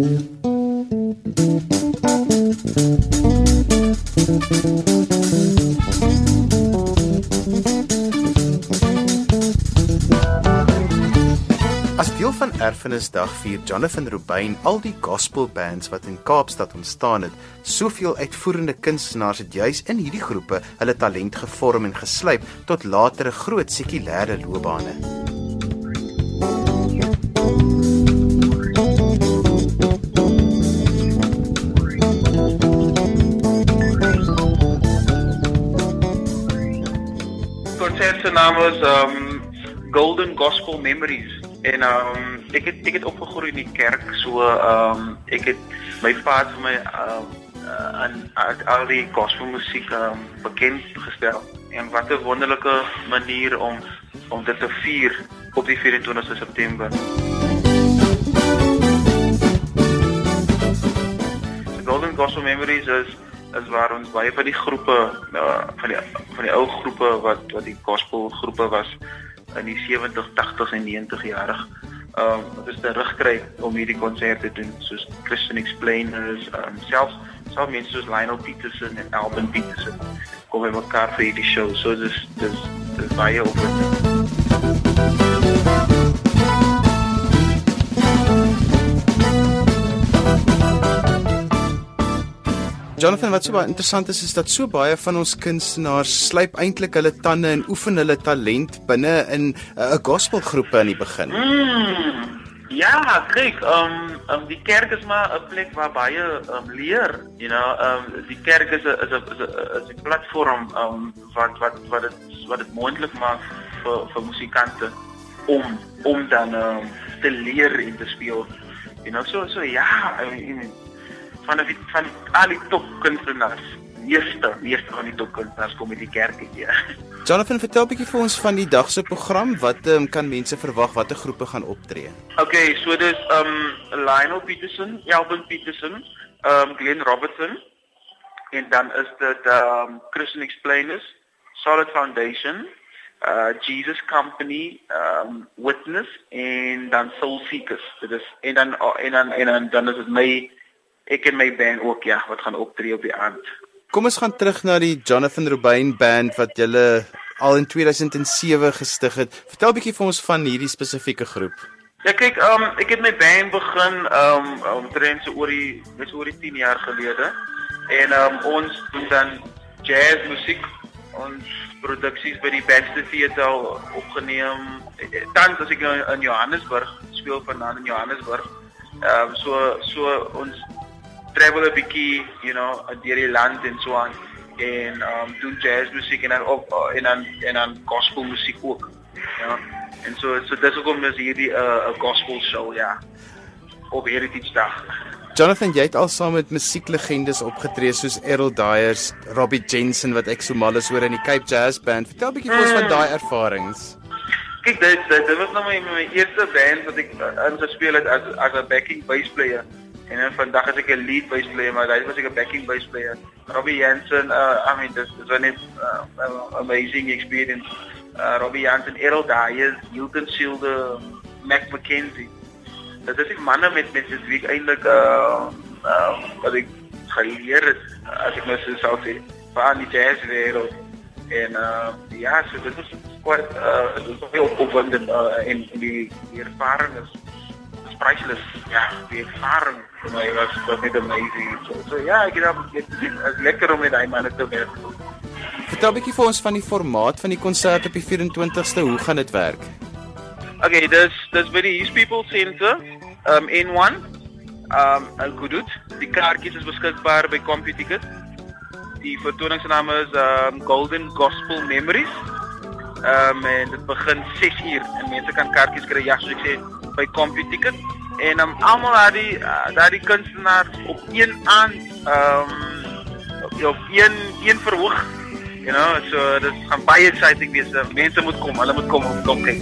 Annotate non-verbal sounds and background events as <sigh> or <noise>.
As deel van Erfenisdag vier Jonathan Rubin al die gospel bands wat in Kaapstad ontstaan het. Soveel uitvoerende kunstenaars het juis in hierdie groepe hulle talent gevorm en geslyp tot latere groot sekulêre loopbane. Konsert se naam is um Golden Gospel Memories en um ek het ek het opgegroei in die kerk so um ek het my pa vir my um aan uh, al die gospel musiek um bekend gestel en wat 'n wonderlike manier om om dit te vier op die 24 September. The Golden Gospel Memories is is waar ons baie van die groepe uh, van die van die ou groepe wat wat die gospel groepe was in die 70, 80 en 90 jarig. Ehm um, dis terugkry om hierdie konserte te doen soos Christian Explainers, um, selfs selfs mense soos Lionel Peterson en Alvin Peterson kom by mekaar vir hierdie show. So dis dis dis baie opwindend. Jonathan, wat so baie interessant is is dat so baie van ons kunstenaars slyp eintlik hulle tande en oefen hulle talent binne in 'n uh, gospelgroepe in die begin. Mm, ja, kyk, ehm um, um, die kerk is maar 'n plek waar baie um, leer, you know, ehm um, die kerk is 'n is 'n is 'n platform ehm um, wat wat wat dit wat dit moontlik maak vir vir musikante om om dan ehm um, te leer en te speel. You know, so so ja, I mean, van die van al die top kunstenaars. Meeste, meeste van die top kunstenaars kom uit die kerk uit hier. <laughs> Jonathan, vertel 'n bietjie vir ons van die dag se program. Wat um, kan mense verwag watter groepe gaan optree? Okay, so dis um Lionel Peterson, Alvin Peterson, um Glenn Robertson en dan is dit um Christian Explainers, Solid Foundation, uh Jesus Company, um Witness en dan Soul Seekers. Dit is en dan en dan en dan, dan is dit my ek en my band ook ja wat gaan optree op die aand. Kom ons gaan terug na die Jonathan Rubin band wat julle al in 2007 gestig het. Vertel 'n bietjie vir ons van hierdie spesifieke groep. Ja kyk, um ek het my band begin um omtrent so oor die dis oor die 10 jaar gelede. En um ons doen dan jazz musiek. Ons produksies by die Baxter Theater opgeneem. Tans as ek nou in Johannesburg speel vanaand in Johannesburg. Um so so ons travel 'n bietjie, you know, deur die land en so aan en um doen jazz musiek en dan op en dan en dan gospel musiek ook. Ja. En so so dis hoekom is hierdie 'n uh, 'n gospel show ja op Heritage Dag. Jonathan, jy het al saam met musieklegendes opgetree soos Errol Dyers, Robbie Jensen wat ek so mal is oor in die Cape Jazz Band. Vertel 'n bietjie vir ons van daai ervarings. Kyk, dit dit, dit was nou my my eerste band wat ek ingespeel het as as 'n backing bass player. En dan vandag is ek 'n lead bass player, maar daai was ek 'n backing bass player. Robbie Jensen, uh, I mean, this is one uh, amazing experience. Uh, Robbie Jensen, Errol Dyers, Hilton Schilder, Mac McKenzie. Dit is die manne met met wie ek eintlik uh, uh wat ek geleer het as ek nou so sou sê van die jazz wêreld. En uh ja, so dit is quite uh dit is veel opwindend uh, en, en die, die ervaring is priceless. Ja, die ervaring vir my was was net amazing. So, so ja, ek het dit is lekker om met daai manne te werk. Vertel 'n bietjie vir ons van die formaat van die konsert op die 24ste. Hoe gaan dit werk? Okay, dis dis by die East People Centre, um N1, um in Kudut. Die kaartjies is beskikbaar by CompuTicket. Die vertoningsnaam is um Golden Gospel Memories. Um en dit begin 6uur en mense kan kaartjies kry ja, soos ek sê, by CompuTicket. En um almal daai uh, daai kunstenaars op een aand um op een een verhoog You know, so dit gaan baie exciting wees. Mense moet kom, hulle moet kom om kom kyk.